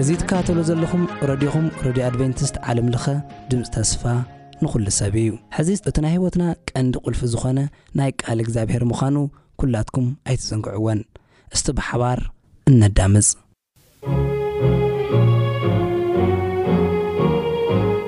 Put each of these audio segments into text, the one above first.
እዚ ትካተሎ ዘለኹም ረድኹም ረድዮ ኣድቨንትስት ዓለም ለኸ ድምፂ ተስፋ ንኹሉ ሰብ እዩ ሕዚ እቲ ናይ ህይወትና ቀንዲ ቁልፊ ዝኾነ ናይ ቃል እግዚኣብሔር ምዃኑ ኩላትኩም ኣይትዘንግዕወን እስቲ ብሓባር እነዳምፅ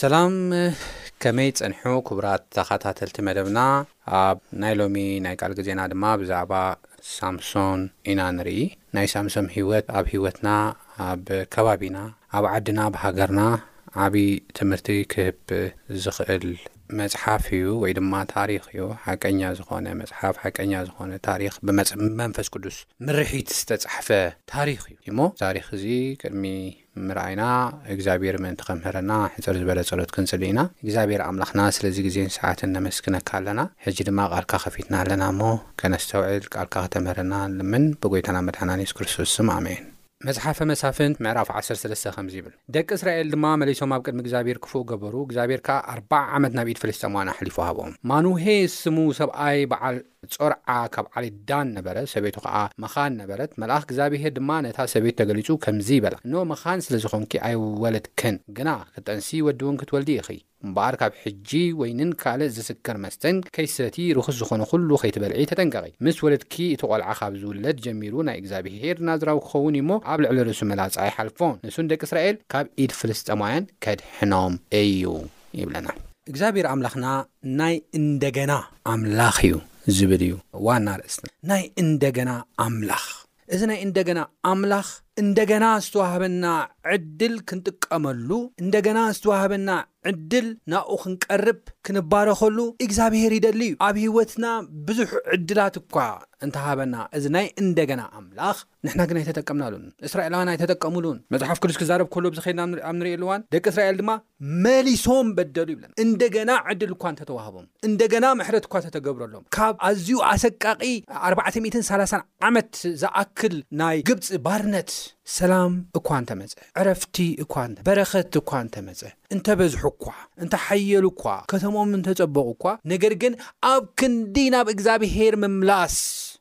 ሰላም ከመይ ጸንሑ ኩቡራት ተኻታተልቲ መደብና ኣብ ናይ ሎሚ ናይ ቃል ግዜና ድማ ብዛዕባ ሳምሶን ኢና ንርኢ ናይ ሳምሶም ሂወት ኣብ ሂወትና ኣብ ከባቢና ኣብ ዓድና ኣብ ሃገርና ዓቢ ትምህርቲ ክህብ ዝኽእል መጽሓፍ እዩ ወይ ድማ ታሪኽ እዩ ሓቀኛ ዝኾነ መጽሓፍ ሓቀኛ ዝኾነ ታሪኽ ብመንፈስ ቅዱስ ምርሒት ዝተጻሕፈ ታሪኽ እዩ እሞ ታሪኽ እዚ ቅድሚ ምርኣይና እግዚኣብሔር ምእንቲ ከምህረና ሕጽር ዝበለ ጸሎት ክንጽሊ ኢና እግዚኣብሔር ኣምላኽና ስለዚ ግዜን ሰዓትን ነመስግነካ ኣለና ሕጂ ድማ ቃልካ ከፊትና ኣለና እሞ ከነስተውዕል ቃልካ ከተምህረና ንልምን ብጎይታና መድሓናን የሱስ ክርስቶስ ስም ኣሜን። መጽሓፈ መሳፍንት ምዕራፍ ዓሰርተ ሰለስተ ከምዚ ይብል ደቂ እስራኤል ድማ መሊሶም ኣብ ቅድሚ እግዚኣብሔር ክፉእ ገበሩ እግዚኣብሔር ከኣ ኣርብዓ ዓመት ናብ ኢድ ፍልስጥኤማውያን ኣሕሊፉ ሃቦም ማኑሄ ስሙ ሰብኣይ በዓል ጾርዓ ካብ ዓሌት ዳን ነበረ፣ ሰበይቱ ኸኣ መኻን ነበረት። መልኣኽ እግዚኣብሄር ድማ ነታ ሰበይቱ ተገሊጹ ከምዚ በላ፣ እንሆ፣ መኻን ስለ ዝዀንኪ ኣይወለድክን፣ ግና ኽትጠንሲ ወዲውን ክትወልዲ ኢኺ። እምበኣር ካብ ሕጂ ወይንን ካልእ ዚስክር መስተን ከይትሰትዪ፣ ርኹስ ዝዀነ ዅሉ ኸይትበልዒ ተጠንቀቒ። ምስ ወለድኪ፣ እቲ ቈልዓ ኻብ ዚውለድ ጀሚሩ ናይ እግዚኣብሄር ናዝራዊ ኪኸውን እዩ እሞ፣ ኣብ ልዕሊ ርእሱ መላጻ ኣይሓልፎን። ንሱ ንደቂ እስራኤል ካብ ኢድ ፍልስጥኤማውያን ኬድሕኖም እዩ። ይብለና። እግዚኣብሔር ኣምላኽና ናይ እንደገና ኣምላኽ እዩ ዝብል እዩ ዋና ኣርእስትና። ናይ እንደገና ኣምላኽ እዚ ናይ እንደገና ኣምላኽ እንደገና ዝተዋህበና ዕድል ክንጥቀመሉ እንደገና ዝተዋህበና ዕድል ናኡ ክንቀርብ ክንባረኸሉ እግዚኣብሔር ይደሊ እዩ። ኣብ ህይወትና ብዙሕ ዕድላት እኳ እንተሃበና እዚ ናይ እንደገና ኣምላኽ ንሕና ግን ኣይተጠቀምናሉን፣ እስራኤላውያን ኣይተጠቀሙሉን። መጽሓፍ ቅዱስ ክዛረብ ከሎ ኣብዚ ከድና ኣብ ንርእየሉ እዋን ደቂ እስራኤል ድማ መሊሶም በደሉ ይብለና። እንደገና ዕድል እኳ እንተ ተዋህቦም፣ እንደገና ምሕረት እኳ ተተገብረሎም፣ ካብ ኣዝዩ ኣሰቃቒ ኣርባዕተ ሚእትን ሰላሳን ዓመት ዝኣክል ናይ ግብጺ ባርነት ሰላም እኳ እንተ መጸ፣ ዕረፍቲ እኳ፣ በረኸት እኳ እንተ መጸ፣ እንተ በዝሑ እኳ፣ እንተ ሓየሉ እኳ፣ ከተምኦም እንተ ጸበቑ እኳ፣ ነገር ግን ኣብ ክንዲ ናብ እግዚኣብሄር ምምላስ፣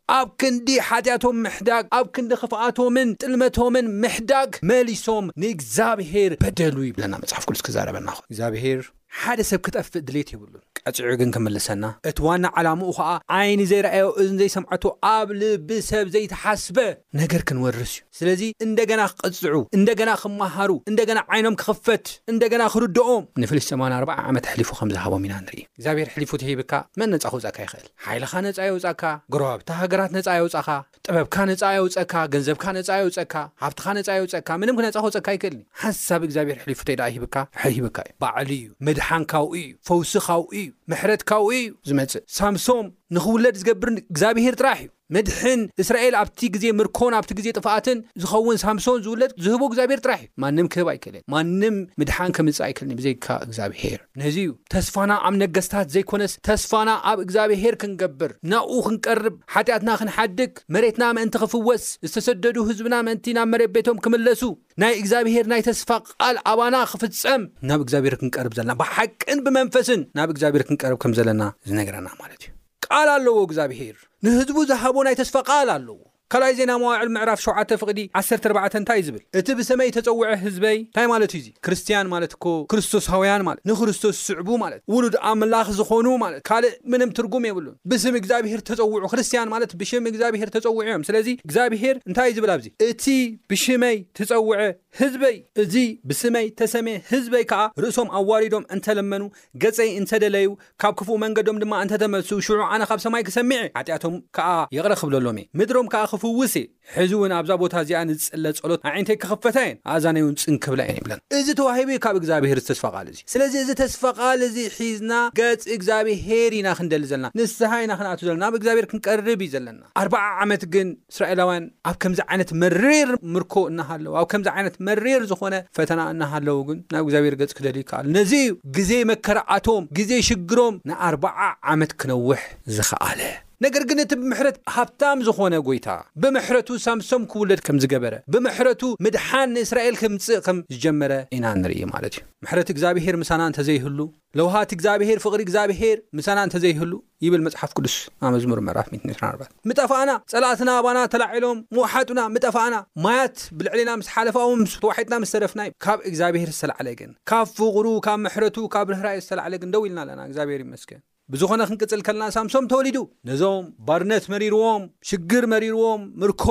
ኣብ ክንዲ ሓጢኣቶም ምሕዳግ፣ ኣብ ክንዲ ኽፍኣቶምን ጥልመቶምን ምሕዳግ፣ መሊሶም ንእግዚኣብሄር በደሉ ይብለና መጽሓፍ ቅዱስ ክዛረበና ኸሎ። እግዚኣብሄር ሓደ ሰብ ክጠፍእ ድሌት የብሉን። ቀጺዑ ግን ክምልሰና እቲ ዋና ዓላምኡ ከኣ ዓይኒ ዘይረኣዮ እዝኒ ዘይሰምዐቶ ኣብ ልቢ ሰብ ዘይተሓስበ ነገር ክንወርስ እዩ ስለዚ እንደገና ክቅጽዑ እንደገና ክመሃሩ እንደገና ዓይኖም ክኽፈት እንደገና ክርድኦም። ንፍልስጤማውያን ኣርብዓ ዓመት ኣሕሊፉ ከም ዝሃቦም ኢና ንርኢ። እግዚኣብሄር ኣሕሊፉ ተሂብካ መን ነጻ ክውጻካ ይኽእል? ሓይልኻ ነጻ የውጻካ፣ ጎረባብቲ ሃገራት ነጻ የውጻኻ። ጥበብካ ነጻ የውጸካ ገንዘብካ ነጻ የውጸካ ሃብትካ ነጻ የውጸካ ምንም ነጻ ከውጸካ ኣይክእልን ኢዩ ሓንሳብ እግዚኣብሄር ሕሊፉ ተይ ደኣ ሂብካ ሕይ ሂብካ ኢዩ ባዕሉ ኢዩ ምድሓን ካብኡ ኢዩ ፈውሲ ካብኡ ኢዩ ምሕረት ካብኡ ኢዩ ዝመጽእ ሳምሶም ንክውለድ ዝገብር እግዚኣብሄር ጥራሕ ኢዩ መድሕን እስራኤል ኣብቲ ግዜ ምርኮን ኣብቲ ግዜ ጥፍኣትን ዝከውን ሳምሶን ዝውለድ ዝህቦ እግዚኣብሄር ጥራሕ ኢዩ ማንም ክህብ ኣይክእልን ማንም ምድሓን ከምጽእ ኣይክእልን ብዘይካ እግዚኣብሄር። ነዚ እዩ ተስፋና ኣብ ነገስታት ዘይኮነስ ተስፋና ኣብ እግዝኣብሄር ክንገብር ናብኡ ክንቀርብ ሓጢኣትና ክንሓድግ መሬትና ምእንቲ ክፍወስ ዝተሰደዱ ህዝብና ምእንቲ ናብ መሬት ቤቶም ክምለሱ ናይ እግዝኣብሄር ናይ ተስፋ ቃል ኣባና ክፍጸም ናብ እግዝኣብሄር ክንቀርብ ዘለና ብሓቅን ብመንፈስን ናብ እግዝኣብሄር ክንቀርብ ከምዘለና ዝነግረና ማለት እዩ ቃል ኣለዎ እግዝኣብሄር ንህዝቡ ዝሃቦ ናይ ተስፋ ቃል ኣለዎ ካልኣይ ዜና መዋዕል ምዕራፍ ሸውዓተ ፍቅዲ ዓሰርተ ኣርባዕተ እንታይ እዩ ዝብል እቲ ብሰመይ እተጸውዐ ህዝበይ እንታይ ማለት እዩ እዚ ክርስትያን ማለት እኮ ክርስቶሳውያን ማለት ንክርስቶስ ዝስዕቡ ማለት ውሉድ ኣምላኽ ዝኾኑ ማለት ካልእ ምንም ትርጉም የብሉን ብስም እግዚኣብሄር እተጸውዑ ክርስትያን ማለት ብሽም እግዚኣብሄር እተጸውዑ እዮም ስለዚ እግዚኣብሄር እንታይ እዩ ዝብል ኣብዚ እቲ ብሽመይ ትጸውዐ ህዝበይ እዚ ብስመይ እተሰምየ ህዝበይ ከኣ ርእሶም ኣዋሪዶም እንተለመኑ ገጸይ እንተ ደለዩ፣ ካብ ክፉእ መንገዶም ድማ እንተ ተመልሱ፣ ሽዑ ኣነ ኻብ ሰማይ ክሰምዕ እየ፣ ሓጢኣቶም ከኣ ይቕረ ኽብለሎም እየ፣ ምድሮም ከኣ ኽፍውስ እየ። ሕዚውን ኣብዛ ቦታ እዚኣ ንዝጽለ ጸሎት ኣዒንተይ ኪኽፈታ እየን፣ ኣእዛነይውን ጽን ኪብላ እየን ይብለን። እዚ ተዋሂቡ እዩ ካብ እግዚኣብሄር እዚ ተስፋ ቃል እዚ። ስለዚ እዚ ተስፋ ቃል እዚ ሒዝና ገጽ እግዚኣብሄር ኢና ክንደሊ ዘለና። ንስሃ ኢና ክንኣቱ ዘለና። ናብ እግዚኣብሄር ክንቀርብ እዩ ዘለና። ኣርብዓ ዓመት ግን እስራኤላውያን ኣብ ከምዚ ዓይነት መሪር ምርኮ እናሃለዉ፣ ኣብ ከምዚ ዓይነት መሪር ዝኾነ ፈተና እናሃለዉ ግን ናብ እግዚኣብሄር ገጽ ክደልዩ ይከኣሉ። ነዚ እዩ ግዜ መከራኣቶም፣ ግዜ ሽግሮም ንኣርብዓ ዓመት ክነውሕ ዝኸኣለ። ነገር ግን እቲ ብምሕረት ሃብታም ዝኾነ ጎይታ፣ ብምሕረቱ ሳምሶም ክውለድ ከም ዝገበረ፣ ብምሕረቱ ምድሓን ንእስራኤል ከምጽእ ከም ዝጀመረ ኢና እንርኢ ማለት እዩ። ምሕረት እግዚኣብሄር ምሳና እንተዘይህሉ፣ ለውሃት እግዚኣብሔር ፍቕሪ እግዚኣብሔር ምሳና እንተ ዘይህሉ ይብል መጽሓፍ ቅዱስ ኣብ መዝሙር ምዕራፍ ሚእትን ዕስራን ኣርባዕተን ምጠፋእና ጸላእትና ኣባና ተላዒሎም ምውሓጡና ምጠፋእና ማያት ብልዕሌና ምስ ሓለፋ እውን ተዋሒጥና ምስ ተረፍና እዩ ካብ እግዚኣብሔር ዝተላዕለ ግን ካብ ፍቕሩ ካብ ምሕረቱ ካብ ርህራኤ ዝተላዕለ ግን ደው ኢልና ኣለና እግዚኣብሔር ይመስገን ብዝኾነ ክንቅጽል ከልና ሳምሶም ተወሊዱ ነዞም ባርነት መሪርዎም ሽግር መሪርዎም ምርኮ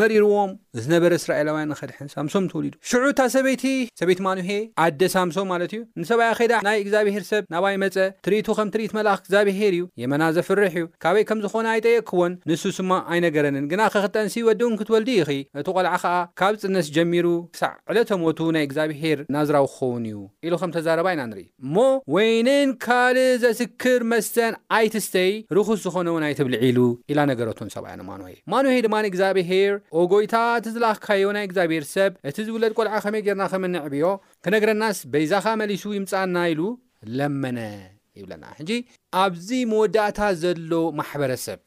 መሪርዎም ዝነበረ እስራኤላውያን ንኸድሕን ሳምሶም ተወሊዱ። ሽዑ እታ ሰበይቲ፣ ሰበይቲ ማኑሄ፣ ኣደ ሳምሶም ማለት እዩ፣ ንሰብኣያ ከይዳ ናይ እግዚኣብሄር ሰብ ናባይ መጸ፣ ትርኢቱ ከም ትርኢት መልኣኽ እግዚኣብሄር እዩ፣ የመና ዘፍርሕ እዩ፣ ካበይ ከም ዝዀነ ኣይጠየቅክዎን፣ ንሱስ እማ ኣይነገረንን፣ ግናኸ ኽትጠንሲ ወዲ እውን ክትወልዲ ኢኺ፣ እቲ ቈልዓ ኸኣ ካብ ጽነስ ጀሚሩ ክሳዕ ዕለተ ሞቱ ናይ እግዚኣብሄር ናዝራዊ ክኸውን እዩ፣ ኢሉ ከም ተዛረባ ኢና ንርኢ። እሞ ወይንን ካልእ ዘስክር መስተን ኣይትስተይ፣ ርኹስ ዝኾነውን ኣይትብልዒ ኢሉ ኢላ ነገረቶ ንሰብኣያ ንማኑሄ። ማኑሄ ድማ እግዚኣብሄር፣ ኦ ጐይታ፣ እቲ ዝለኣኽካዮ ናይ እግዚኣብሄር ሰብ፣ እቲ ዝውለድ ቈልዓ ኸመይ ጌርና ኸም እነዕብዮ ኽነግረናስ፣ በይዛኻ መሊሱ ይምጽኣና ኢሉ ለመነ ይብለና። ሕጂ ኣብዚ መወዳእታ ዘሎ ማሕበረሰብ፣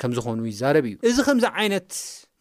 ከምዝኾኑ ይዛረብ እዩ። እዚ ከምዚ ዓይነት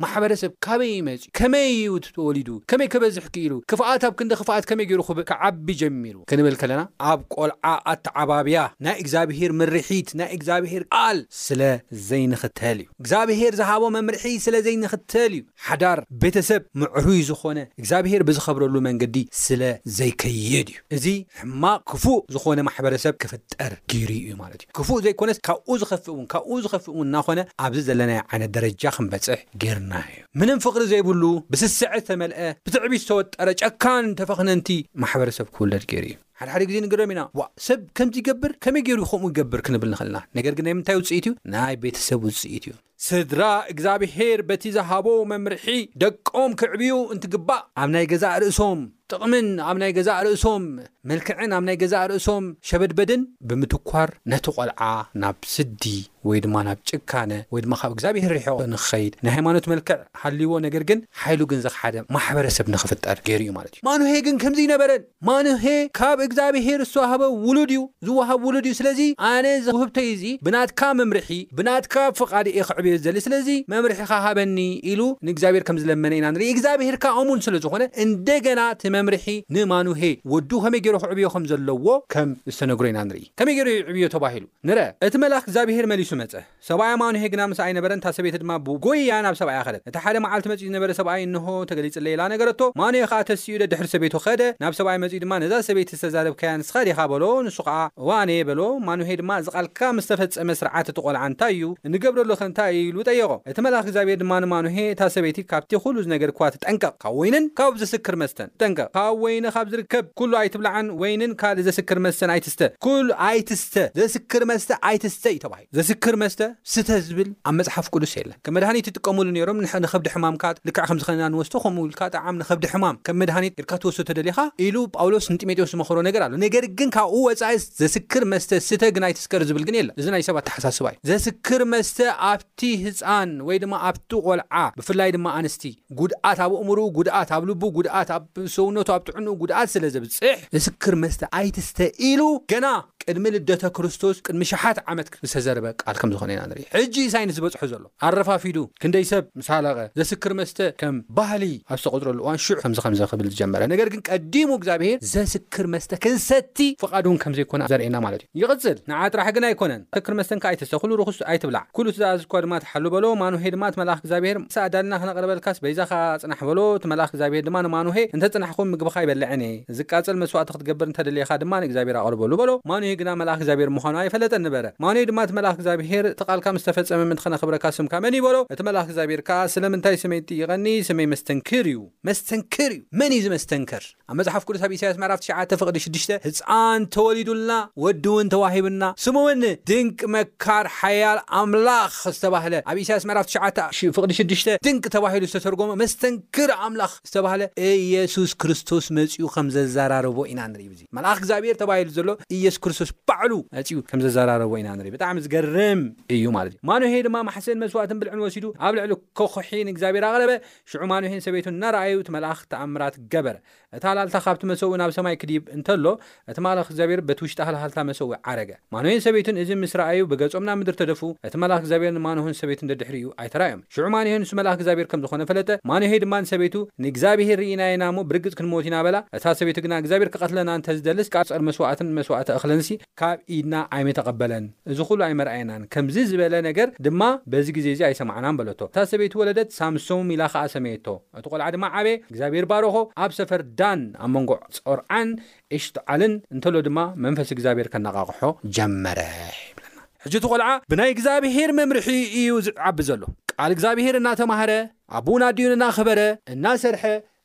ማሕበረሰብ ካበይ እዩ መፂኡ? ከመይ እዩ ተወሊዱ? ከመይ ከበዝሕ ክኢሉ? ክፍኣት ኣብ ክንዲ ክፍኣት ከመይ ገይሩ ክዓቢ ጀሚሩ? ክንብል ከለና ኣብ ቆልዓ ኣተዓባብያ ናይ እግዚኣብሄር ምርሒት፣ ናይ እግዚኣብሄር ቃል ስለ ዘይንኽተል እዩ። እግዚኣብሄር ዝሃቦ መምርሒ ስለ ዘይንኽተል እዩ። ሓዳር፣ ቤተሰብ፣ ምዕሩይ ዝኾነ እግዚኣብሄር ብዝኸብረሉ መንገዲ ስለ ዘይከይድ እዩ። እዚ ሕማቕ፣ ክፉእ፣ ዝኾነ ማሕበረሰብ ክፍጠር ገይሩ እዩ ማለት እዩ። ክፉእ ዘይኮነስ ካብኡ ዝኸፍእ እውን ካብኡ ዝኸፍእ እውን እናኾነ ኣብዚ ዘለናዮ ዓይነት ደረጃ ክንበፅሕ ገይሩና እዩ። ምንም ፍቕሪ ዘይብሉ፣ ብስስዐ ዝተመልአ፣ ብትዕቢት ዝተወጠረ፣ ጨካን፣ ተፈኽነንቲ ማሕበረሰብ ክውለድ ገይሩ እዩ። ሓደ ሓደ ግዜ ንግረም ኢና፣ ዋእ ሰብ ከምዚ ይገብር ከመይ ገይሩ ከምኡ ይገብር ክንብል ንኽእል ኢና። ነገር ግን ናይ ምንታይ ውፅኢት እዩ? ናይ ቤተሰብ ውፅኢት እዩ። ስድራ እግዝኣብሄር በቲ ዝሃቦ መምርሒ ደቆም ክዕብዩ እንትግባእ ኣብ ናይ ገዛእ ርእሶም ጥቕምን ኣብ ናይ ገዛእ ርእሶም መልክዕን ኣብ ናይ ገዛእ ርእሶም ሸበድበድን ብምትኳር ነቲ ቆልዓ ናብ ስዲ ወይ ድማ ናብ ጭካነ ወይ ድማ ካብ እግዝኣብሄር ሪሒቑ ንክኸይድ ናይ ሃይማኖት መልክዕ ሃልይዎ ነገር ግን ሓይሉ ግን ዝኸሓደ ማሕበረሰብ ንክፍጠር ገይሩ እዩ ማለት እዩ። ማኑሄ ግን ከምዚ ኣይነበረን። ማኑሄ ካብ እግዝኣቢሄር ዝተዋህበ ውሉድ እዩ ዝዋሃብ ውሉድ እዩ ስለዚ ኣነ እዚ ውህብተይ እዚ ብናትካ መምርሒ ብናትካ ፍቃድ እየ ክዕብዮ ዝደሊ ስለዚ መምርሒካ ሃበኒ ኢሉ ንእግዝኣቢሄር ከም ዝለመነ ኢና ንርኢ እግዝኣቢሄር ከኣ እሙን ስለ ዝኮነ እንደገና እቲ መምርሒ ንማኑሄ ወዱ ከመይ ጌሩ ክዕብዮ ከም ዘለዎ ከም ዝተነግሮ ኢና ንርኢ ከመይ ጌሩ ይዕብዮ ተባሂሉ ንረ እቲ መልኣክ እግዝኣቢሄር መሊሱ መጸ ሰብኣያ ማኑ ሄግና ምሳኣ ኣይነበረን፣ እታ ሰበይቲ ድማ ብጎይያ ናብ ሰብኣያ ከደት። እቲ ሓደ መዓልቲ መጺኡ ዝነበረ ሰብኣይ እንሆ ተገሊጽለይ ኢላ ነገረቶ። ማኑኤ ከኣ ተሲኡ ደድሕሪ ሰበይቱ ከደ። ናብ ሰብኣይ መጺኡ ድማ ነዛ ሰበይቲ ዝተዛረብካያ ንስኻ ዲኻ በሎ። ንሱ ከኣ እወ ኣነየ በሎ። ማኑሄ ድማ እዚ ቃልካ ምስ ተፈጸመ ስርዓት እቲ ቆልዓ እንታይ እዩ? እንገብረሉኸ እንታይ እዩ? ኢሉ ጠየቖ። እቲ መልኣኽ እግዚኣብሄር ድማ ንማኑሄ እታ ሰበይቲ ካብቲ ኩሉ ዝነገርክዋ ትጠንቀቕ፣ ካብ ወይንን ካብ ዘስክር መስተን ትጠንቀቕ፣ ካብ ወይኒ ካብ ዝርከብ ኩሉ ኣይትብላዕን ወይንን ካልእ ዘስክር መስተን ኣይትስተ፣ ኩሉ ኣይትስተ፣ ዘስክር መስተ ኣይትስተ እዩ ተባሂሉ። ዘስክር መስተ ስተ ዝብል ኣብ መጽሓፍ ቁዱስ የለን ከም መድሃኒት ይጥቀሙሉ ኔሮም ንከብዲ ሕማም ከኣ ልክዕ ከምዚ ከለና ንወስቶ ከምኡ ኢልካ ጠዓም ንከብዲ ሕማም ከም መድሃኒት ጌርካ ትወስቶ ተደሊካ ኢሉ ጳውሎስ ንጢሞቴዎስ ዝመከሮ ነገር ኣሎ ነገር ግን ካብኡ ወጻኢ ዘስክር መስተ ስተ ግን ኣይትስከር ዝብል ግን የለን እዚ ናይ ሰብ ኣተሓሳስባ እዩ ዘስክር መስተ ኣብቲ ህጻን ወይ ድማ ኣብቲ ቆልዓ ብፍላይ ድማ ኣንስቲ ጉድኣት ኣብ ኣእምርኡ ጉድኣት ኣብ ልቡ ጉድኣት ኣብ ሰውነቱ ኣብ ጥዕንኡ ጉድኣት ስለ ዘብጽሕ ዘስክር መስተ ኣይትስተ ኢሉ ገና ቅድሚ ልደተ ክርስቶስ ቅድሚ ሽሓት ዓመት ዝተዘርበ ቃል ከም ዝኾነ ኢና ንርኢ። ሕጂ ሳይንስ ዝበጽሖ ዘሎ ኣረፋፊዱ ክንደይ ሰብ ምስ ሃለቐ፣ ዘስክር መስተ ከም ባህሊ ኣብ ዝተቖጽረሉ እዋን ሽዑ ከምዚ ከምዚ ክብል ዝጀመረ። ነገር ግን ቀዲሙ እግዚኣብሄር ዘስክር መስተ ክንሰቲ ፍቓዱ እውን ከም ዘይኮነ ዘርእየና ማለት እዩ። ይቕጽል ንዓ ጥራሕ ግን ኣይኮነን ዘስክር መስተን ከኣ ኣይትስተ ኩሉ ርኹስ ኣይትብላዕ ኩሉ ትእዛዝ እኳ ድማ ትሓሉ በሎ። ማኑሄ ድማ እቲ መልኣኽ እግዚኣብሄር ምሳ ኣዳሊና ክነቕርበልካስ በይዛኻ ጽናሕ በሎ። እቲ መልኣኽ እግዚኣብሄር ድማ ንማኑሄ እንተ ጽናሕኩ ምግብኻ ኣይበልዕን እየ። ዚቃጸል መስዋእቲ ኽትገብር እንተ ደሌኻ ድማ፣ ንእግዚኣብሄር ኣቕርበሉ በሎ። ማኑሄ ግና መልኣኽ እግዚኣብሄር ምዃኑ ኣይፈለጠን ነበረ። ማኑሄ ድማ እቲ መልኣኽ እግዚኣብሄር፣ እቲ ቓልካ ምስ ተፈጸመ፣ ምእንቲ ኸነኽብረካ፣ ስምካ መን እዩ? በሎ። እቲ መልኣኽ እግዚኣብሄር ከኣ፣ ስለምንታይ ስመይ ትጥይቐኒ? ስመይ መስተንክር እዩ። መስተንክር እዩ! መን እዩ እዚ መስተንክር? ኣብ መጽሓፍ ቅዱስ ኣብ ኢሳይያስ ምዕራፍ ትሽዓተ ፍቕዲ ሽዱሽተ፣ ህጻን ተወሊዱልና፣ ወዲውን ተዋሂቡና፣ ስሙውን፣ ድንቂ መካር፣ ሓያል ኣምላኽ ዝተባህለ፣ ኣብ ኢሳይያስ ምዕራፍ ትሽዓተ ፍቕዲ ሽዱሽተ፣ ድንቂ ተባሂሉ ዝተተርጎመ፣ መስተንክር ኣምላኽ፣ ዝተባህለ ኢየሱስ ክርስቶስ መጺኡ ከም ዘዛራረቦ ኢና ንርኢ ብዚ መልኣኽ እግዚኣብሔር ተባሂሉ ዘሎ ኢየሱስ ክርስቶስ ባዕሉ መጺኡ ከም ዘዛራረቦ ኢና ንርኢ ብጣዕሚ ዝገርም እዩ ማለት እዩ ማኑሄ ድማ ማሕሰን መስዋእትን ብልዕን ወሲዱ ኣብ ልዕሊ ኮኾሒ ንእግዚኣብሔር ኣቕረበ ሽዑ ማኑሄን ሰበይቱን እናረኣዩ እቲ መልኣኽ ተኣምራት ገበረ እታ ላልታ ካብቲ መሰውኢ ናብ ሰማይ ክድይብ እንተሎ እቲ መልኣኽ እግዚኣብሄር በቲ ውሽጢ ሃልሃልታ መሰውኢ ዓረገ። ማኖሄን ሰበይቱን እዚ ምስ ረኣዩ ብገጾም ናብ ምድሪ ተደፍኡ፣ እቲ መልኣኽ እግዚኣብሄር ንማኖህን ሰበይቱን ደድሕሪኡ ኣይተራእዮም። ሽዑ ማኖሄ ንሱ መልኣኽ እግዚኣብሄር ከም ዝኾነ ፈለጠ፣ ማኖሄ ድማ ንሰበይቱ ንእግዚኣብሄር ርኢና ኢና እሞ ብርግጽ ክንሞት ኢና በላ፣ እታ ሰበይቱ ግና እግዚኣብሄር ክቐትለና እንተ ዝደልስ ቃጸል መስዋእትን መስዋእተ እኽልንሲ ካብ ኢድና ኣይምተቐበለን፣ እዚ ኹሉ ኣይመርኣየናን፣ ከምዚ ዝበለ ነገር ድማ በዚ ግዜ እዚ ኣይሰማዕናን በለቶ። እታ ሰበይቱ ወለደት ሳምሶም ኢላ ኸኣ ሰመየቶ። እቲ ቆልዓ ድማ ዓበየ፣ እግዚኣብሄር ባረኾ፣ ኣብ ሰፈር ዳን ኣብ መንጎ ጾርዓን ኤሽትዓልን እንተሎ ድማ መንፈስ እግዚኣብሄር ከነቓቕሖ ጀመረ ይብለና። ሕጂ እቲ ቆልዓ ብናይ እግዚኣብሄር መምርሒ እዩ ዝዓቢ ዘሎ። ቃል እግዚኣብሄር እናተማህረ፣ ኣቡኡን ኣዲኡን እናኽበረ፣ እናሰርሐ፣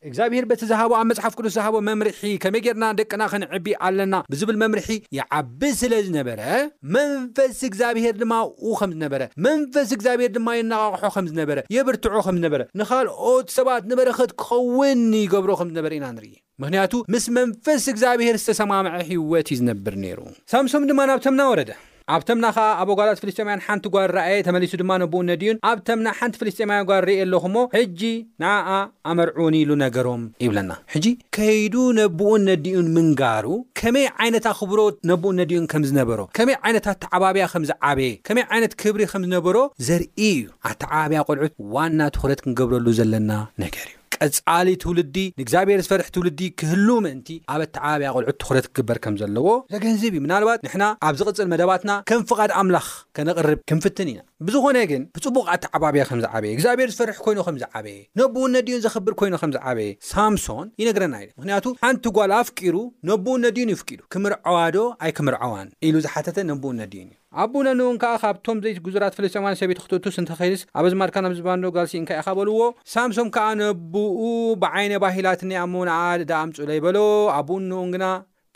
እግዚኣብሄር በቲ ዝሃቦ ኣብ መጽሓፍ ቅዱስ ዝሃቦ መምርሒ ከመይ ጌርና ደቅና ከነዕቢ ኣለና ብዝብል መምርሒ ይዓቢ ስለ ዝነበረ፣ መንፈስ እግዚኣብሄር ድማ ኣብኡ ኸም ዝነበረ፣ መንፈስ እግዚኣብሄር ድማ የነቓቕሖ ኸም ዝነበረ፣ የብርትዖ ኸም ዝነበረ፣ ንኻልኦት ሰባት ንበረኸት ክኸውን ይገብሮ ኸም ዝነበረ ኢና ንርኢ። ምኽንያቱ ምስ መንፈስ እግዚኣብሄር ዝተሰማምዐ ህይወት እዩ ዝነብር ነይሩ። ሳምሶም ድማ ናብ ተምና ወረደ። ኣብ ተምና ኸኣ ኣብ ኣጓላት ፍልስጥኤማውያን ሓንቲ ጓል ረኣየ፣ ተመሊሱ ድማ ነቦኡን ነዲኡን፣ ኣብ ተምና ሓንቲ ፍልስጥኤማውያን ጓል ርእየ ኣለኹ እሞ፣ ሕጂ ንዓኣ ኣመርዕዉኒ ኢሉ ነገሮም ይብለና። ሕጂ ከይዱ ነቡኡን ነዲኡን ምንጋሩ ከመይ ዓይነት ኣኽብሮት ነቡኡን ነዲኡን ከም ዝነበሮ፣ ከመይ ዓይነት ኣተዓባብያ ከም ዝዓበየ፣ ከመይ ዓይነት ክብሪ ከም ዝነበሮ ዘርኢ እዩ። ኣተዓባብያ ቆልዑት ዋና ትኹረት ክንገብረሉ ዘለና ነገር እዩ። ቀጻሊ ትውልዲ፣ ንእግዚኣብሄር ዝፈርሕ ትውልዲ ክህሉ ምእንቲ ኣብ ኣተዓባብያ ቆልዑት ትኹረት ክግበር ከም ዘለዎ ዘገንዝብ እዩ። ምናልባት ንሕና ኣብ ዝቕጽል መደባትና ከም ፍቓድ ኣምላኽ ከነቕርብ ክንፍትን ኢና። ብዝኾነ ግን ብጽቡቕ ኣተዓባብያ ከም ዝዓበየ፣ እግዚኣብሄር ዝፈርሕ ኰይኑ ከም ዝዓበየ፣ ነቦኡን ነዲኡን ዘኽብር ኰይኑ ከም ዝዓበየ ሳምሶን ይነግረና ኢለ። ምኽንያቱ ሓንቲ ጓል ኣፍቂሩ ነቦኡን ነዲኡን እዩ ኣፍቂዱ። ክምርዐዋዶ ኣይክምርዐዋን? ኢሉ ዝሓተተ ነቦኡን ነዲኡን እዩ። ኣቦኡን ኣኖኡን ከኣ ካብቶም ዘይት ግዙራት ፍልስጥኤማውያን ሰበይቲ ክትእቱስ እንተ ዄንስ ኣብ ኣዝማድካን ኣብ ዝባንዶ ጓል ስኢንካ ኢኻ በልዎ። ሳምሶም ከኣ ነቦኡ ብዓይነ ባሂላ ትኔኣሞ ንኣ ደኣ ኣምጽኡለይ በሎ። ኣቦኡን ኣኖኡን ግና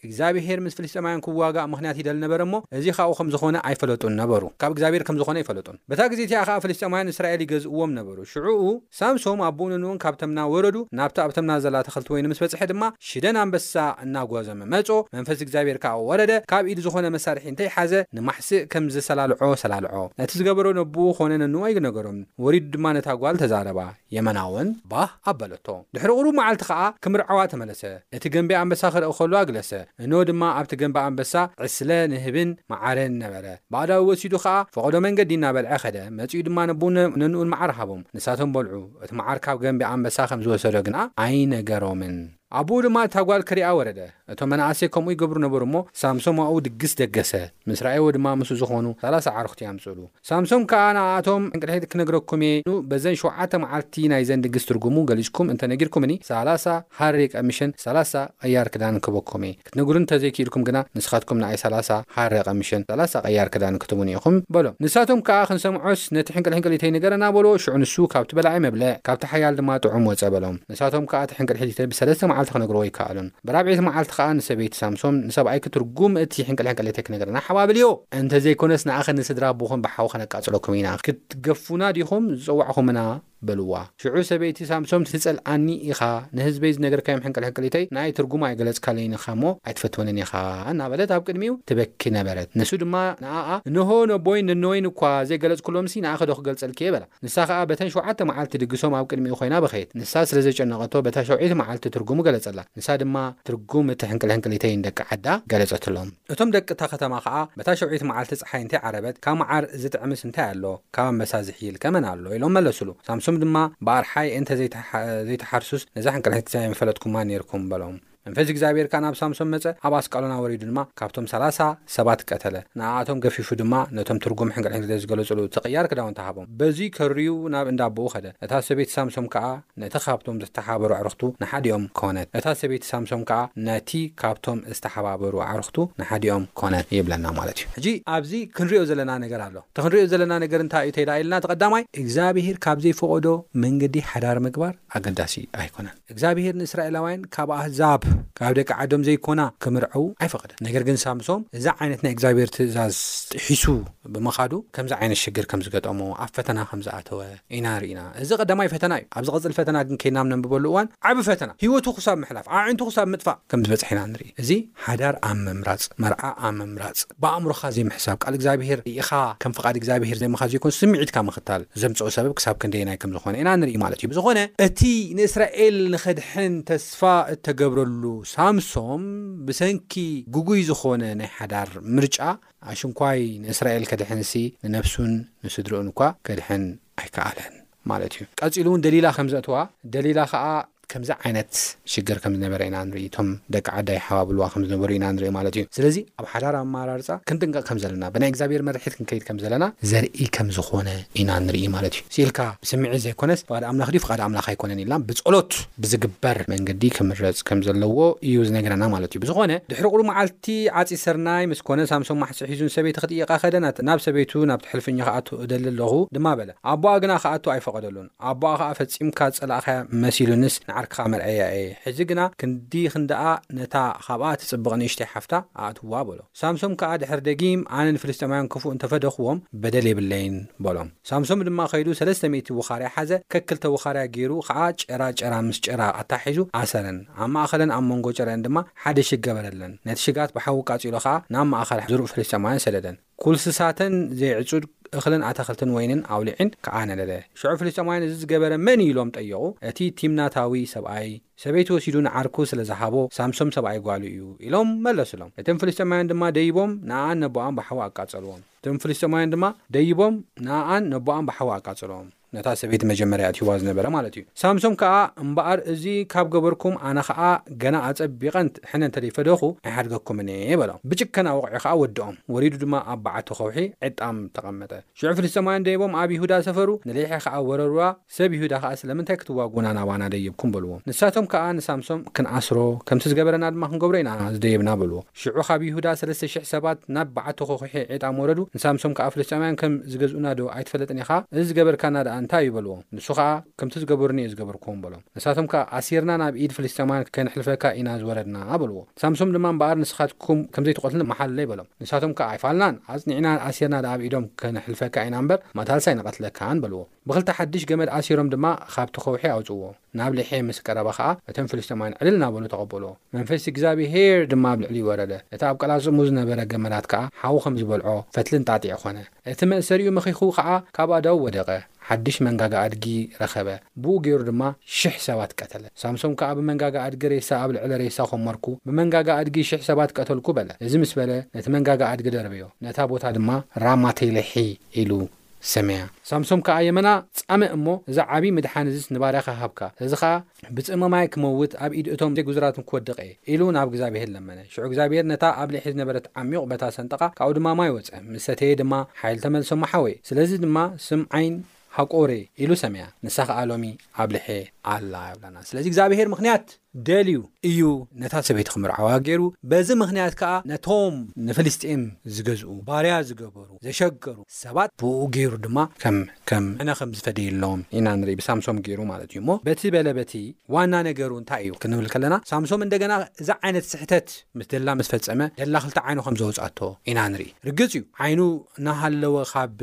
እግዚኣብሄር ምስ ፍልስጥኤማውያን ክዋጋእ ምኽንያት ይደሊ ነበረ እሞ፣ እዚ ኻብኡ ከም ዝዀነ ኣይፈለጡን ነበሩ፣ ካብ እግዚኣብሄር ከም ዝዀነ ኣይፈለጡን። በታ ግዜ እቲኣ ኸኣ ፍልስጥኤማውያን እስራኤል ይገዝእዎም ነበሩ። ሽዑኡ፣ ሳምሶም ኣቦኡን እንኡን ካብ ተምና ወረዱ፣ ናብታ ኣብ ተምና ዘላ ተኽልቲ ወይኒ ምስ በጽሐ ድማ፣ ሽደን ኣንበሳ እናጓዘመ መጾ፣ መንፈስ እግዚኣብሄር ከኣ ኣብኡ ወረደ፣ ካብ ኢዱ ዝዀነ መሳርሒ እንተ ይሓዘ፣ ንማሕስእ ከም ዘሰላልዖ ሰላልዖ። ነቲ ዝገበሮ ነቦኡ ዀነ ነንኡ ኣይነገሮን፣ ወሪዱ ድማ ነታ ጓል ተዛረባ። የመና'ውን ባህ ኣበለቶ። ድሕሪ ቁሩብ መዓልቲ ከኣ ክምርዐዋ ተመለሰ። እቲ ገምቢ ኣንበሳ ክርኢ ከሎ ኣግለሰ። እኖ ድማ ኣብቲ ገምቢ ኣንበሳ ዕስለ ንህቢን መዓርን ነበረ። ብኣእዳዉ ወሲዱ ከኣ ፈቐዶ መንገዲ እናበልዐ ከደ። መጺኡ ድማ ነቦን ነንኡን መዓር ሃቦም። ንሳቶም በልዑ። እቲ መዓር ካብ ገምቢ ኣንበሳ ከም ዝወሰዶ ግና ኣይነገሮምን። ኣቡኡ ድማ እታ ጓል ክሪኣ ወረደ። እቶም መናእሰይ ከምኡ ይገብሩ ነበሩ እሞ፣ ሳምሶም ኣኡ ድግስ ደገሰ። ምስ ረኣይዎ ድማ ምስኡ ዝኾኑ ሰላሳ ኣዕሩኽቲ ኣምጽእሉ። ሳምሶም ከኣ ንኣኣቶም እንቅድሒት ክነግረኩም እየ ኢሉ በዘን ሸውዓተ መዓልቲ ናይዘን ድግስ ትርጉሙ ገሊጽኩም እንተ ነጊርኩምኒ፣ ሰላሳ ሃሪ ቀሚሽን ሰላሳ ቅያር ክዳንን ክህበኩም እየ። ክትነግሩኒ ተዘይኪኢልኩም ግና ንስኻትኩም ንኣይ ሰላሳ ሃረ ቀሚሸን ሰላሳ ቀያር ክዳንን ክትህቡኒ ኢኹም በሎም። ንሳቶም ከኣ ክንሰምዖስ ነቲ ሕንቅልሕንቅሊተይ ንገረና በልዎ። ሽዑ ንሱ ካብቲ በላዒ መብልዕ ካብቲ ሓያል ድማ ጥዑም ወጸ በሎም። ንሳቶም ከኣ እቲ ሕንቅልሒሊተይ ብሰለስተ መዓልቲ ክነግርዎ ኣይከኣሉን። ብራብዐይቲ መዓልቲ ከኣ ንሰበይቲ ሳምሶም ንሰብኣይኪ ትርጉም እቲ ሕንቅልሕንቅሊተይ ክነግረና ሓባብልዮ። እንተዘይኮነስ ንኣኺን ንስድራ ኣቦኽን ብሓዊ ከነቃጽለኩም ኢና። ክትገፉና ዲኹም ዝጸዋዕኹምና? በልዋ። ሽዑ ሰበይቲ ሳምሶም ትጸልኣኒ ኢኻ፣ ንህዝበይ ዝነገርካዮም ሕንቅልሕንቅሊተይ ንኣይ ትርጉም ኣይገለጽካለይን ኢኻ እሞ ኣይትፈትወንን ኢኻ እናበለት ኣብ ቅድሚኡ ትበኪ ነበረት። ንሱ ድማ ንኣኣ እንሆ ነቦይን ነነወይን እኳ ዘይገለጽኩሎምሲ ንኣኺዶ ክገልጸልኪ'የ በላ። ንሳ ኸኣ በተን ሸውዓተ መዓልቲ ድግሶም ኣብ ቅድሚኡ ኮይና በኸየት። ንሳ ስለ ዘጨነቐቶ በታ ሸውዐይቲ መዓልቲ ትርጉሙ ገለጸላ። ንሳ ድማ ትርጉም እቲ ሕንቅልሕንቅሊተይ ንደቂ ዓዳ ገለጸትሎም። እቶም ደቂ እታ ከተማ ኸኣ፣ በታ ሸውዒት መዓልቲ ጸሓይ እንተ ዓረበት፣ ካብ መዓር ዚጥዕምስ እንታይ ኣሎ? ካብ ኣንበሳ ዚሕይልከ መን ኣሎ? ኢሎም መለሱሉ። ሳምሶም ድማ፣ እምበኣርሓይ እንተ ዘይተሓርሱስ፣ ነዛ ሕንቅልሕቲ እዚኣ ኣይምፈለጥኩማን ኔርኩም፣ በሎም። መንፈስ እግዚኣብሄር ከኣ ናብ ሳምሶም መጸ፣ ኣብ ኣስቃሎና ወሪዱ ድማ፣ ካብቶም ሰላሳ ሰባት ቀተለ። ንኣኣቶም ገፊፉ ድማ፣ ነቶም ትርጕም ሕንቅልሕቲ ዚገለጹሉ እቲ ቕያር ክዳውንቲ ሃቦም። በዙይ ከርዩ ናብ እንዳ ኣቦኡ ኸደ። እታ ሰበይቲ ሳምሶም ከኣ፣ ነቲ ኻብቶም ዝተሓባበሩ ኣዕሩኽቱ ንሓዲኦም ኰነት፣ እታ ሰበይቲ ሳምሶም ከኣ ነቲ ኻብቶም ዝተሓባበሩ ኣዕሩኽቱ ንሓዲኦም ኰነት ይብለና ማለት እዩ። ሕጂ ኣብዚ ክንሪኦ ዘለና ነገር ኣሎ። እቲ ክንሪኦ ዘለና ነገር እንታይ እዩ ተይዳ ኢልና እቲ ቀዳማይ፣ እግዚኣብሄር ካብ ዘይፈቐዶ መንገዲ ሓዳር ምግባር ኣገዳሲ ኣይኮነን። እግዚኣብሄር ንእስራኤላውያን ካብ ኣህዛብ፣ ካብ ደቂ ዓዶም ዘይኮና፣ ክምርዐዉ ኣይፈቐደን። ነገር ግን ሳምሶም እዚ ዓይነት ናይ እግዚኣብሄር ትእዛዝ ጥሒሱ ብምኻዱ ከምዚ ዓይነት ሽግር ከም ዝገጠሞ፣ ኣብ ፈተና ከም ዝኣተወ፣ ኢና ርኢና። እዚ ቀዳማይ ፈተና እዩ። ኣብ ዝቐጽል ፈተና ግን ኬድና ኣብ ነንብበሉ እዋን ዓቢ ፈተና፣ ህይወቱ ክሳብ ምሕላፍ፣ ኣዒንቱ ክሳብ ምጥፋእ ከም ዝበጽሕ ኢና ንርኢ። እዚ ሓዳር ኣብ ምምራጽ፣ መርዓ ኣብ ምምራጽ፣ ብኣእምሮኻ ዘይምሕሳብ፣ ቃል እግዚኣብሄር ርኢኻ ከም ፍቓድ እግዚኣብሄር ዘይምኻድ ዘይኮንስ ስምዒትካ ምኽታል ዘምጽኦ ሰበብ ክሳብ ክንደየናይ ከም ዝኾነ ኢና ንርኢ ማለት እዩ። ብዝኾነ እቲ ንእስራኤል ንኸድሕን ተስፋ እተገብረሉ ሳምሶም ብሰንኪ ግጉይ ዝኾነ ናይ ሓዳር ምርጫ፣ ኣሽንኳይ ንእስራኤል ከድሕንሲ ንነብሱን ንስድርኡን እኳ ከድሕን ኣይከኣለን ማለት እዩ። ቀጺሉ እውን ደሊላ ከም ዘእተዋ ደሊላ ከኣ ከምዚ ዓይነት ሽግር ከም ዝነበረ ኢና ንርኢ እቶም ደቂ ዓዳ ይሓባብልዋ ከም ዝነበሩ ኢና ንርኢ ማለት እዩ። ስለዚ ኣብ ሓዳር ኣመራርጻ ክንጥንቀቕ ከም ዘለና ብናይ እግዚኣብሔር መርሒት ክንከይድ ከም ዘለና ዘርኢ ከም ዝኾነ ኢና ንርኢ ማለት እዩ። ስኢልካ ብስምዒት ዘይኮነስ ፍቓድ ኣምላኽ ድዩ ፍቓድ ኣምላኽ ኣይኮነን ኢልና ብጸሎት ብዝግበር መንገዲ ክምረጽ ከም ዘለዎ እዩ ዝነግረና ማለት እዩ። ብዝኾነ ድሕሪ ቁሩብ መዓልት እቲ ዓጺድ ሰርናይ ምስ ኰነ፣ ሳምሶም ማሕሲእ ሒዙ ንሰበይቲ ኺጥይቓ ኸደ፣ ናት ናብ ሰበይቱ ናብቲ ሕልፍኛ ኽኣቱ እደሊ ኣሎኹ ድማ በለ። ኣቦኣ ግና ኺኣቱ ኣይፈቐደሉን። ኣቦኣ ኸኣ ፈጺምካ ዝጸላእካያ መሲሉንስ ንዓርክኻ መርዐያ እየ፣ ሕጂ ግና ክንዲ ኽንዳኣ ነታ ኻብኣ እትጽብቕ ንእሽተይ ሓፍታ ኣእትዋ በሎ። ሳምሶም ከኣ ድሕሪ ደጊም ኣነ ንፍልስጥኤማውያን ክፉእ እንተ ፈደኽዎም በደል የብለይን በሎም። ሳምሶም ድማ ኸይዱ ሰለስተ ሚእቲ ውኻርያ ሓዘ፣ ከክልተ ውኻርያ ገይሩ ኸኣ ጭራ ጭራ ምስ ጭራ ኣተሓሒዙ ኣሰረን፣ ኣብ ማእከለን ኣብ መንጎ ጭረኣን ድማ ሓደ ሽግ ገበረለን፣ ነቲ ሽጋት ብሓዊ ኣቃጺሉ ኸኣ ናብ ማእከል ዝርኡ ፍልስጥኤማውያን ሰደደን። ኵልስሳተን ዘይዕጹድ እኽልን ኣታኽልትን ወይንን ኣውሊዒን ከኣ ነደደ። ሽዑ ፍልስጥኤማውያን እዚ ዝገበረ መን እዩ? ኢሎም ጠየቑ። እቲ ቲምናታዊ ሰብኣይ፣ ሰበይቱ ወሲዱ ንዓርኩ ስለ ዝሃቦ፣ ሳምሶም ሰብኣይ ጓሉ እዩ፣ ኢሎም መለሱሎም። እቶም ፍልስጥኤማውያን ድማ ደይቦም ንኣኣን ነቦኣን ብሓዊ ኣቃጸልዎም። እቶም ፍልስጥኤማውያን ድማ ደይቦም ንኣኣን ነቦኣን ብሓዊ ኣቃጸልዎም። ነታ ሰበይቲ መጀመርያ ኣእትይዋ ዝነበረ ማለት እዩ። ሳምሶም ከኣ እምበኣር እዚ ካብ ገበርኩም ኣነ ኸኣ ገና ኣጸቢቐ እንት ሕነ እንተ ደይፈደኹ ኣይሓድገኩምን እየ በሎም። ብጭከና ወቕዑ ኸኣ ወድኦም። ወሪዱ ድማ ኣብ በዓቲ ኸውሒ ዒጣም ተቐመጠ። ሽዑ ፍልስጥኤማውያን ደይቦም ኣብ ይሁዳ ሰፈሩ፣ ንሌሒ ኸኣ ወረሩዋ፣ ሰብ ይሁዳ ኸኣ ስለምንታይ ክትዋግኡና ናባና ደይብኩም በልዎ። ንሳቶም ከኣ ንሳምሶም ክንኣስሮ፣ ከምቲ ዝገበረና ድማ ክንገብሮ ኢና ዝደየብና በልዎ። ሽዑ ኻብ ይሁዳ ሰለስተ ሽሕ ሰባት ናብ በዓቲ ኾዅሒ ኤጣም ወረዱ፣ ንሳምሶም ከኣ፣ ፍልስጥኤማውያን ከም ዚገዝኡናዶ ኣይትፈልጥን ኢኻ? እዚ ዝገበርካና ደኣ እንታይ እዩ? በልዎ። ንሱ ኸኣ፣ ከምቲ ዝገበሩኒ እየ ዝገበርክዎም፣ በሎም። ንሳቶም ከኣ፣ ኣሲርና ናብ ኢድ ፍልስጥኤማውያን ከነሕልፈካ ኢና ዝወረድና፣ በልዎ። ሳምሶም ድማ፣ እምበኣር ንስኻትኩም ከም ዘይትቐትሉኒ ምሓሉለይ፣ በሎም። ንሳቶም ከኣ፣ ኣይፋልናን፣ ኣጽኒዕናን ኣሲርና ደኣ ኣብ ኢዶም ከነሕልፈካ ኢና እምበር፣ ማታልሲ ኣይንቐትለካን፣ በልዎ። ብኽልተ ሓድሽ ገመድ ኣሲሮም ድማ ኻብቲ ኸውሒ ኣውጽእዎ፣ ናብ ሌሔ ምስ ቀረበ ኸኣ፣ እቶም ፍልስጥኤማውያን ዕልል እናበሉ ተቐበልዎ፣ መንፈስ እግዚኣብሄር ድማ ኣብ ልዕሊኡ ወረደ፣ እቲ ኣብ ቀላጽሙ ዝነበረ ገመዳት ከኣ ሓዊ ኸም ዝበልዖ ፈትሊ እንጣጢዕ ዀነ፣ እቲ መእሰሪኡ መኺኹ ኸኣ ካብ ኣእዳዉ ወደቐ፣ ሓድሽ መንጋጋ ኣድጊ ረኸበ፣ ብእኡ ገይሩ ድማ ሽሕ ሰባት ቀተለ። ሳምሶም ከኣ ብመንጋጋ ኣድጊ ሬሳ ኣብ ልዕሊ ሬሳ ዀመርኩ፣ ብመንጋጋ ኣድጊ ሽሕ ሰባት ቀተልኩ በለ፣ እዚ ምስ በለ ነቲ መንጋጋ ኣድጊ ደርበዮ፣ ነታ ቦታ ድማ ራማቴሌሒ ኢሉ ሰምያ። ሳምሶም ከኣ የመና ጻምእ እሞ እዚ ዓቢ ምድሓን እዚስ ንባርያኻ ሃብካ እዚ ከኣ ብጽመማይ ክመውት ኣብ ኢድ እቶም ግዙራትን ክወድቕ እየ ኢሉ ናብ እግዝኣብሄር ለመነ ሽዑ እግዝኣብሄር ነታ ኣብ ሊሒዝ ነበረት ዓሚዩቕ በታ ሰንጠቓ ካብኡ ድማ ማይ ወጸ ምስ ሰተየ ድማ ሓይል ተመልሶሞ ሓወይ ስለዚ ድማ ስም ዓይን ሃቆሬ ኢሉ ሰምያ ንሳ ከኣ ሎሚ ኣብ ሊሒ ኣላ የብላና ስለዚ እግዝኣብሄር ምኽንያት ደልዩ እዩ ነታ ሰበይቲ ክምርዓዋ ገይሩ፣ በዚ ምኽንያት ከኣ ነቶም ንፍልስጥኤም ዝገዝኡ፣ ባርያ ዝገበሩ፣ ዘሸገሩ ሰባት ብእኡ ገይሩ ድማ ከም ከም ኣነ ከም ዝፈደየሎም ኢና ንርኢ ብሳምሶም ገይሩ ማለት እዩ እሞ በቲ በለ በቲ ዋና ነገሩ እንታይ እዩ ክንብል ከለና ሳምሶም እንደገና እዚ ዓይነት ስሕተት ምስ ደላ ምስ ፈጸመ ደላ ክልተ ዓይኑ ከም ዘወጽኣቶ ኢና ንርኢ ርግጽ እዩ ዓይኑ እናሃለወ ካብ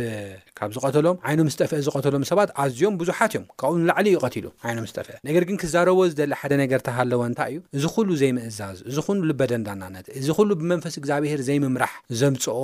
ካብ ዝቐተሎም፣ ዓይኑ ምስ ጠፍአ ዝቐተሎም ሰባት ኣዝዮም ብዙሓት እዮም። ካብኡ ንላዕሊ እዩ ቀቲሉ፣ ዓይኑ ምስ ጠፍአ። ነገር ግን ክዛረቦ ዝደሊ ሓደ ነገር ተሃለወ እንታይ እዩ፣ እዚ ኹሉ ዘይምእዛዝ፣ እዚ ኹሉ ልበደንዳናነት፣ እዚ ኹሉ ብመንፈስ እግዚኣብሄር ዘይምምራሕ ዘምጽኦ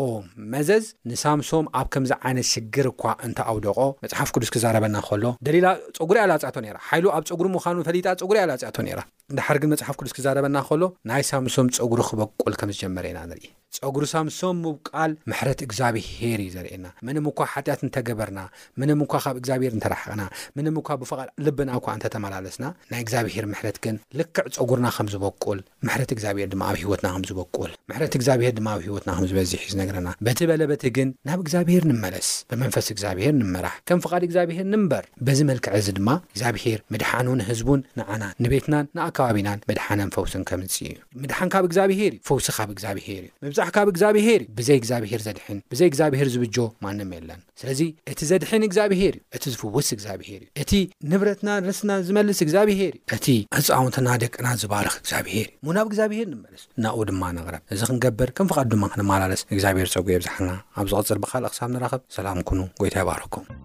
መዘዝ ንሳምሶም ኣብ ከምዚ ዓይነት ሽግር እኳ እንተ ኣውደቖ፣ መጽሓፍ ቅዱስ ክዛረበና ከሎ፣ ደሊላ ጸጉሪ እያ ላጽያቶ ነይራ፣ ሓይሉ ኣብ ጸጉሪ ምዃኑ ፈሊጣ ጸጉሪ እያ ላጽያቶ ነይራ። ደሓር ግን መጽሓፍ ቅዱስ ክዛረበና ከሎ ናይ ሳምሶም ጸጉሪ ክበቁል ከም ዝጀመረ ኢና ንርኢ። ጸጉሪ ሳምሶም ምብቃል ምሕረት እግዛብሄር እዩ ዘርእየና። ምንም እኳ ሓጢኣት እንተገበርና፣ ምንም እኳ ካብ እግዛብሄር እንተራሓቕና፣ ምንም እኳ ብፍቓድ ልብና እኳ እንተተመላለስና፣ ናይ እግዛብሄር ምሕረት ግን ልክዕ ጸጉርና ከም ዝበቁል፣ ምሕረት እግዛብሄር ድማ ኣብ ህይወትና ከም ዝበቁል፣ ምሕረት እግዛብሄር ድማ ኣብ ህይወትና ከም ዝበዝሕ እዩ ዝነግረና። በቲ በለ በቲ ግን ናብ እግዛብሄር ንመለስ፣ ብመንፈስ እግዛብሄር ንመራሕ፣ ከም ፍቓድ እግዛብሄር ንንበር። በዚ መልክዕ እዚ ድማ እግዛብሄር ምድሓኑ ንህዝቡን ንዓናን ንቤትናን ንኣከባቢናን ምድሓነን ፈውስን ከምጽእ እዩ። ምድሓን ካብ እግዛብሄር እዩ ፈውሲ ካብ እግዛብሄር እዩ ምብጻሕ ካብ እግዛብሄር እዩ ብዘይ እግዛብሄር ዘድሕን ብዘይ እግዛብሄር ዝብጆ ማንም የለን ስለዚ እቲ ዘድሕን እግዛብሄር እዩ እቲ ዝፍውስ እግዛብሄር እዩ እቲ ንብረትናን ርስናን ዝመልስ እግዛብሄር እዩ እቲ ህጻውንትና ደቅና ዝባርኽ እግዛብሄር እዩ እሞ ናብ እግዛብሄር ንመለስ ናብኡ ድማ ንቕረብ እዚ ክንገብር ከም ፍቓዱ ድማ ክንማላለስ እግዛብሄር ጸጉኡ የብዛሓልና ኣብ ዝቕጽል ብኻልእ ክሳብ ንራኸብ ሰላም ኩኑ ጎይታ ይባርኽኩም።